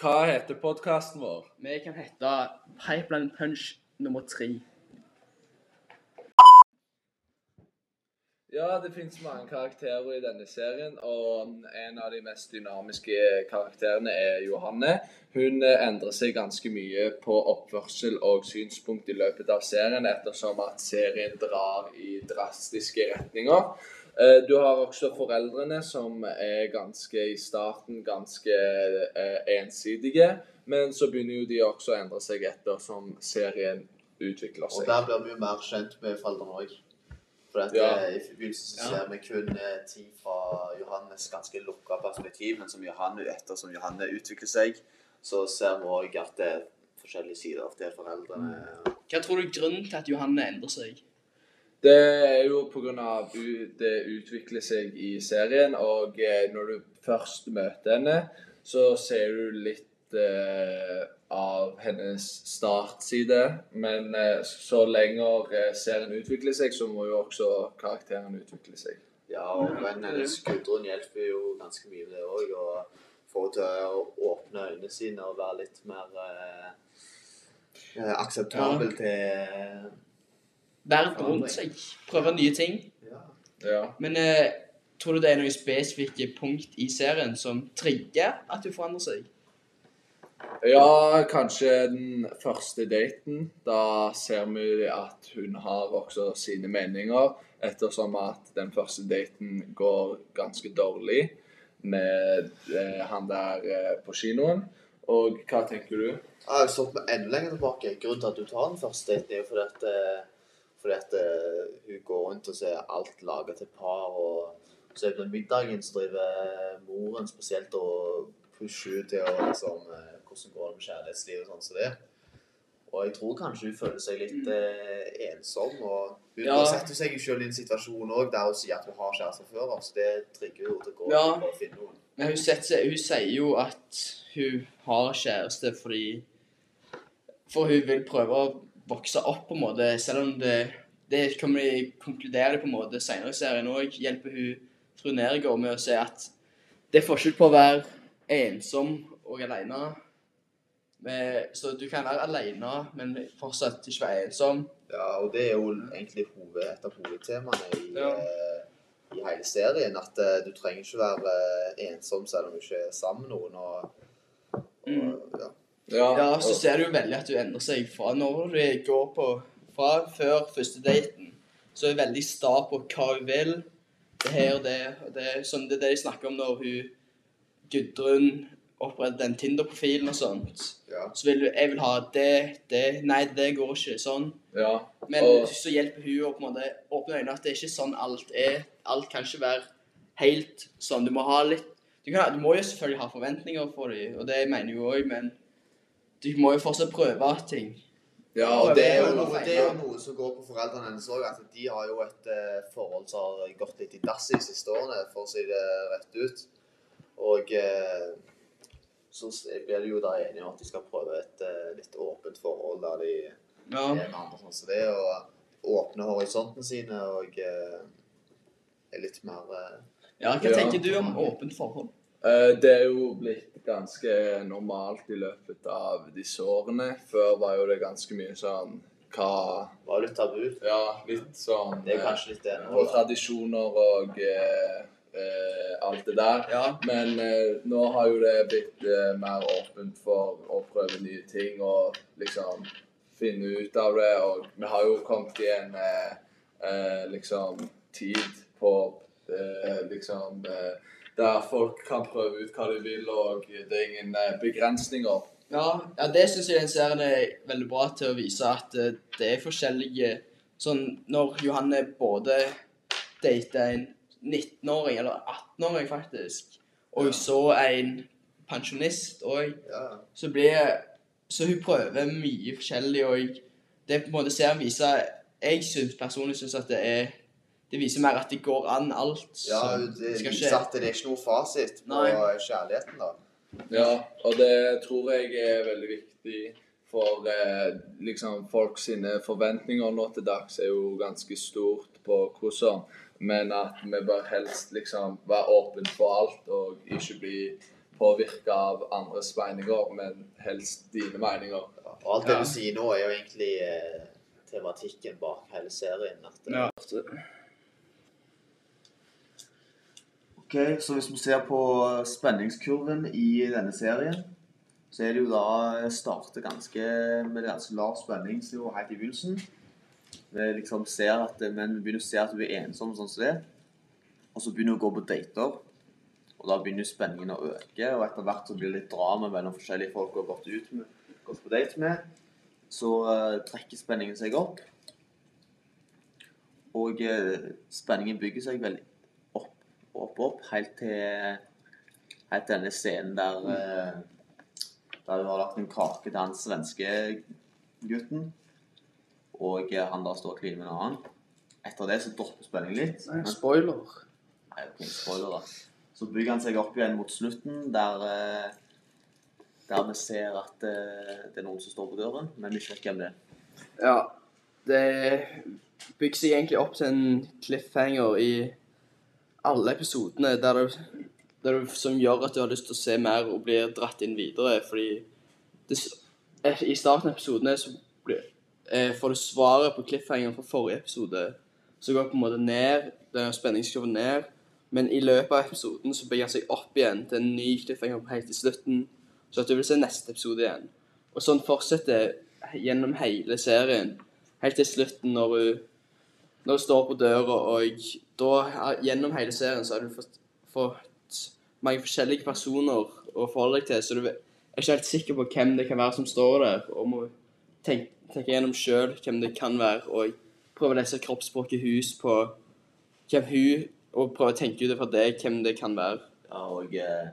Hva heter podkasten vår? Vi kan hete Pipeline Punch nummer tre. Ja, det finnes mange karakterer i denne serien, og en av de mest dynamiske karakterene er Johanne. Hun endrer seg ganske mye på oppførsel og synspunkt i løpet av serien, ettersom at serien drar i drastiske retninger. Eh, Du har også foreldrene som er ganske i starten ganske eh, ensidige, men så begynner jo de også å endre seg etter som serien utvikler seg. Og der blir vi jo mer kjent med foreldrene òg. For at, Ja. eh, I begynnelsen så ser vi kun ting fra Johannes ganske lukka perspektiv, men som Johanne, ettersom Johanne utvikler seg, så ser vi òg at det er forskjellige sider av det foreldrene. Hva tror du er grunnen til at Johanne endrer seg? Det er jo pga. det utvikler seg i serien, og eh, når du først møter henne, så ser du litt eh, av hennes startside. Men eh, så lenger serien utvikler seg, så må jo også karakteren utvikle seg. Ja, og hennes Gudrun hjelper jo ganske mye med det òg. Og får henne til å åpne øynene sine og være litt mer eh, akseptabel akseptabel til Verden rundt seg. Prøve nye ting. ja. Ja. Men eh, tror du det er noen spesifikke punkt i serien som trigger at du forandrer seg? Ja, kanskje den første daten. Da ser vi at hun har også sine meninger, ettersom at den første daten går ganske dårlig med eh, han der eh, på kinoen. Og hva tenker du? Jeg har stått med enda lenger tilbake. Grunnen til at du tar den første daten, er jo fordi at, eh, fordi at uh, hun går rundt og ser alt laga til par. Og så er det på middagen så driver moren spesielt og pusher ut til å liksom uh, Hvordan går det med kjærlighetslivet og sånn som det. Og jeg tror kanskje hun føler seg litt eh, ensom. Og hun Ja. setter seg selv i en situasjon også, der hun sier at hun har kjæreste før, så det trigger henne til å gå Ja. og finne noen. Men hun, seg- hun sier jo at hun har kjæreste fordi For hun vil prøve å vokse opp, på en måte. Selv om det Det kommer de konkludere på en måte senere i serien òg. Hjelper hun fru Nergård med å si at det er forskjell på å være ensom og alene. Så du kan være alene, men fortsatt ikke være ensom. Ja, og det er jo egentlig hoved, et av hovedtemaene i, Ja. eh, i hele serien. At eh, du trenger ikke være eh, ensom selv om du ikke er sammen med noen. Og, og, Mm. ja. Ja, så ser du jo veldig at du endrer seg fra når du går på Fra før første daten, så er hun veldig sta på hva hun vil. Det her og det og det. Sånn, det er det de snakker om når hun Gudrun oppretter den Tinder-profilen og sånt. ja. Så vil du Jeg vil ha det, det Nei, det går ikke sånn. ja. Men Og- så hjelper hun å på en måte åpne øynene at det er ikke sånn alt er. Alt kan ikke være helt sånn. Du må ha litt Du, kan, du må jo selvfølgelig ha forventninger for dem, og det mener jeg òg, men du må jo fortsatt prøve ting. Ja, og det er, jo noe, det er jo noe som går på foreldrene hennes òg. At de har jo et eh, forhold som har gått litt i dass de siste årene, for å si det rett ut. Og eh, så blir de jo da enige om at de skal prøve et eh, litt åpent forhold der de Ja. er med andre sånn som det, og åpne horisonten sine og er litt mer ja hva tenker du om åpent forhold? Eh, Det er jo blitt ganske normalt i løpet av disse årene. Før var jo det ganske mye sånn hva Var litt tabu. Ja, litt sånn Det er eh, kanskje litt det nå. Og tradisjoner og eh, eh, alt det der. Ja. Men eh, nå har jo det blitt eh, mer åpent for å prøve nye ting og liksom finne ut av det. Og vi har jo kommet i en eh, eh, liksom tid på eh, liksom eh, Der folk kan prøve ut hva de vil, og det er ingen eh, begrensninger. Ja, ja det syns jeg den serien er veldig bra til å vise at eh, det er forskjellige Sånn når Johanne både dater en 19-åring, eller 18-åring faktisk, og Ja. så en pensjonist òg, Ja. så blir Så hun prøver mye forskjellig, og det på en måte serien viser Jeg syns personlig syns at det er Det viser mer at det går an alt. ja, det skal viser skje. at det er ikke noe fasit på Nei. kjærligheten, da. Ja, og det tror jeg er veldig viktig for eh, liksom folk sine forventninger nå til dags er jo ganske stort på hvordan, men at vi bør helst liksom være åpne for alt og ikke bli påvirka av andres meninger, men helst dine meninger. Og alt det Ja. du sier nå, er jo egentlig eh, tematikken bak hele serien. At, det, Ja. Ok, så hvis vi ser på spenningskurven i denne serien, så er det jo da starter ganske med ganske lav spenningsnivå helt i begynnelsen. Vi liksom ser at men vi begynner å se at hun er ensom sånn som det, og så begynner hun å gå på dater. Og da begynner spenningen å øke, og etter hvert så blir det litt drama mellom forskjellige folk hun har gått ut med, gått på date med. Så uh, trekker spenningen seg opp. Og uh, spenningen bygger seg veldig opp, opp, helt til, helt til denne scenen der eh, der hun har lagt en kake til han svenske gutten, og han da står og kliner med en annen. Etter det så dropper spenningen litt. Nei, spoiler. Nei, ok, spoiler da. Så bygger han seg opp igjen mot slutten, der, eh, der vi ser at eh, det er noen som står på døren, men vi vet hvem det er. Ja. Det bygger seg egentlig opp til en cliffhanger i alle episodene, der det, der det, som gjør at du har lyst til å se mer og blir dratt inn videre. Fordi det, eh, i starten av episodene så blir, eh, får du svaret på cliffhangeren fra forrige episode. Så går på en måte ned, den spenningskurven ned. Men i løpet av episoden så bygger han seg opp igjen til en ny cliffhanger helt til slutten. Så at du vil se neste episode igjen. Og sånn fortsetter gjennom hele serien. Helt til slutten når du, når du står på døra, og da er- gjennom hele serien så har du fått, fått mange forskjellige personer å forholde deg til, så du er ikke helt sikker på hvem det kan være som står der, og må tenke, tenke gjennom sjøl hvem det kan være, og prøve å lese kroppsspråket hus på hvem hun Og prøve å tenke ut fra det hvem det kan være. Ja, og eh,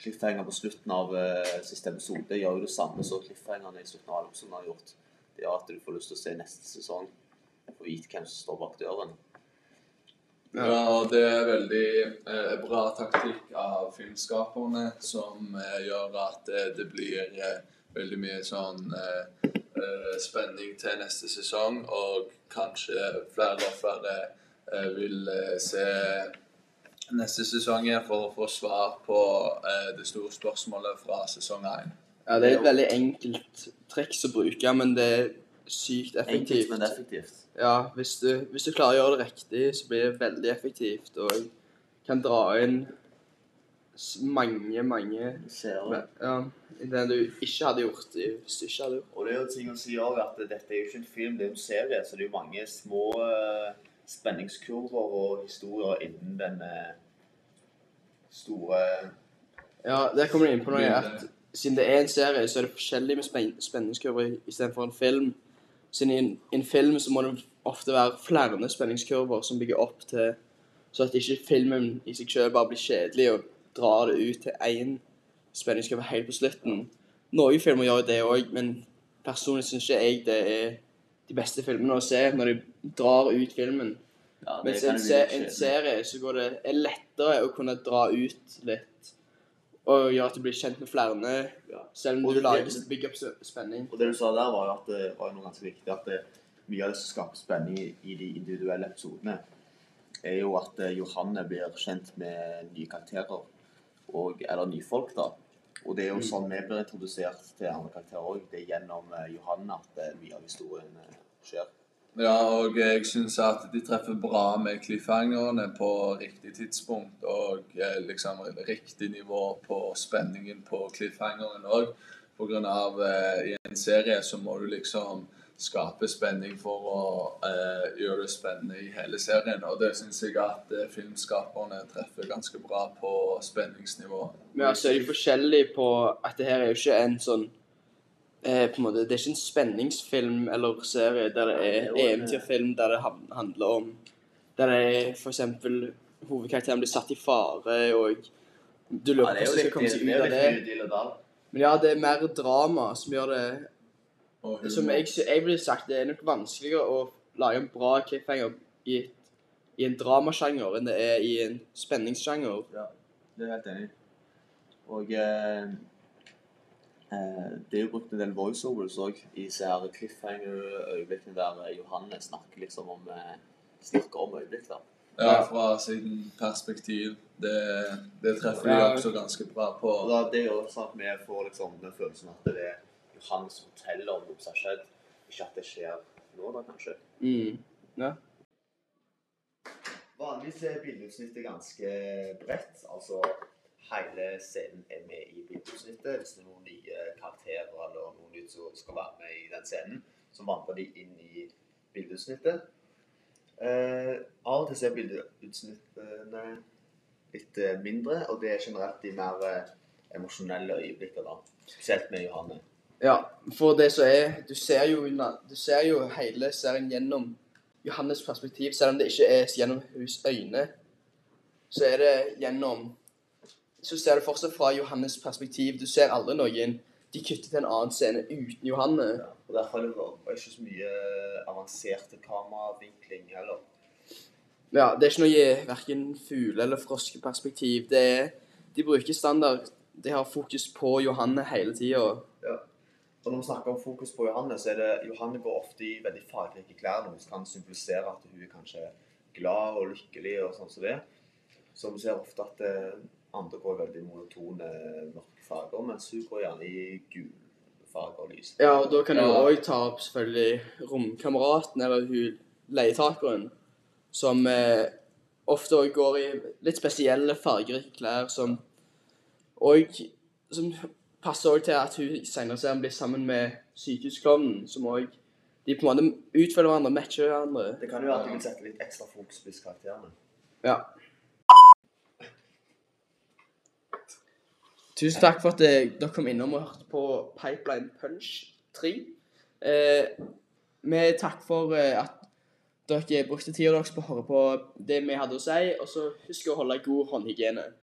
cliffhanger på slutten av eh, siste episode gjør jo det samme som cliffhangerne i slutten av alle episodene har gjort. Det gjør at du får lyst til å se neste sesong, å vite hvem som står bak døren. Ja, og det er veldig eh, bra taktikk av filmskaperne som eh, gjør at eh, det blir eh, veldig mye sånn eh, eh, spenning til neste sesong, og kanskje flere og flere eh, vil eh, se neste sesong igjen for å få svar på eh, det store spørsmålet fra sesong 1. Ja, det er et veldig enkelt triks å bruke, men det er sykt Enkelt, effektivt. men effektivt. Ja, hvis du, hvis du klarer å gjøre det riktig, så blir det veldig effektivt, og kan dra inn mange, mange Seere. ja, det du ikke hadde gjort i- hvis du ikke hadde gjort Og det er jo ting å si òg at dette er jo ikke en film, det er en serie, så det er jo mange små eh, spenningskurver og historier innen den eh, store Ja, der kommer du inn på noe at siden det er en serie, så er det forskjellig med spen spenningskurver istedenfor en film. Siden i en, en film så må det ofte være flere spenningskurver som bygger opp til Så at ikke filmen i seg selv bare blir kjedelig og drar det ut til én spenningskurve helt på slutten. Noen filmer gjør det òg, men personlig syns ikke jeg det er de beste filmene å se når de drar ut filmen. Ja, Mens i en, se, en serie så går det, er lettere å kunne dra ut litt. Og gjør at du blir kjent med flere, Ja. selv om Og du det- lager bygger opp spenning. Og det du sa der, var jo at det var noe ganske viktig. At det, mye av det som skaper spenning i, i de individuelle episodene, er jo at eh, Johanne blir kjent med nye karakterer. Og, eller nye folk, da. Og det er jo Mm. sånn vi blir introdusert til andre karakterer òg. Det er gjennom eh, Johanne at eh, mye av historien skjer. Ja, og jeg syns at de treffer bra med cliffhangerne på riktig tidspunkt og eh, liksom riktig nivå på spenningen på cliffhangeren òg. Av eh, i en serie så må du liksom skape spenning for å eh, gjøre det spennende i hele serien. Og det syns jeg at eh, filmskaperne treffer ganske bra på spenningsnivå. Men altså er de forskjellige på at det her er jo ikke en sånn eh, på en måte, Det er ikke en spenningsfilm eller serie der det er Ja, eventyrfilm der det handler om Der det er eksempel hovedkarakteren blir satt i fare, og du lurer på hvordan skal komme seg ut av det. Men ja, det er mer drama som gjør det Som jeg, jeg ville sagt, det er nok vanskeligere å lage en bra cliffhanger i, i en dramasjanger enn det er i en spenningssjanger. Det er helt enig. Og eh, det er jo brukt en del voiceovers òg i disse her cliffhanger-øyeblikkene der eh, Johanne snakker liksom om eh, snakker om øyeblikk. da. Ja, fra sin perspektiv. Det, det treffer de Ja. også ganske bra på. Ja, da, det jo sånn at vi får liksom den følelsen at det er Johanne som forteller om noe som har skjedd, ikke at det skjer nå, da, kanskje. Mm. Vanligvis er bildeutsnittet ganske bredt. Altså hele scenen er med i bildeutsnittet. Hvis det er noen nye karakterer eller noen nytt som skal være med i den scenen, så vandrer de inn i bildeutsnittet. Eh, av og til så er bildeutsnittene litt eh, mindre, og det er generelt de mer eh, emosjonelle øyeblikker, da. Spesielt med Johanne. Ja, for det som er Du ser jo, du ser jo hele serien gjennom Johannes perspektiv, selv om det ikke er gjennom hennes øyne. Så er det gjennom Så ser du fortsatt fra Johannes perspektiv. Du ser aldri noen De kutter til en annen scene uten Johanne. Ja, og Derfor er det ikke så mye avanserte kameravinkling heller. Ja, det er ikke noe verken fugle- eller froskeperspektiv. Det er De bruker standard De har fokus på Johanne hele tida. Og når vi snakker om fokus på Johanne, så er det Johanne går ofte i veldig fargerike klær, noe som kan symbolisere at hun er kanskje glad og lykkelig og sånn som det. Så vi ser ofte at eh, andre går veldig monotone, mørke farger, mens hun går gjerne i gule farger og lys. Ja, og da kan du òg ta opp selvfølgelig romkameraten eller hun leietakeren, som eh, ofte òg går i litt spesielle fargerike klær som òg som passer òg til at hun senere serien blir sammen med sykehusklovnen, som òg De på en måte utfølger hverandre, matcher hverandre. Det kan jo være at du vil sette litt ekstra fokus på disse karakterene. Ja. Tusen takk for at dere kom innom og hørte på Pipeline Punch 3. Eh, vi takk for eh, at dere brukte tida deres på å høre på det vi hadde å si, og så husk å holde god håndhygiene.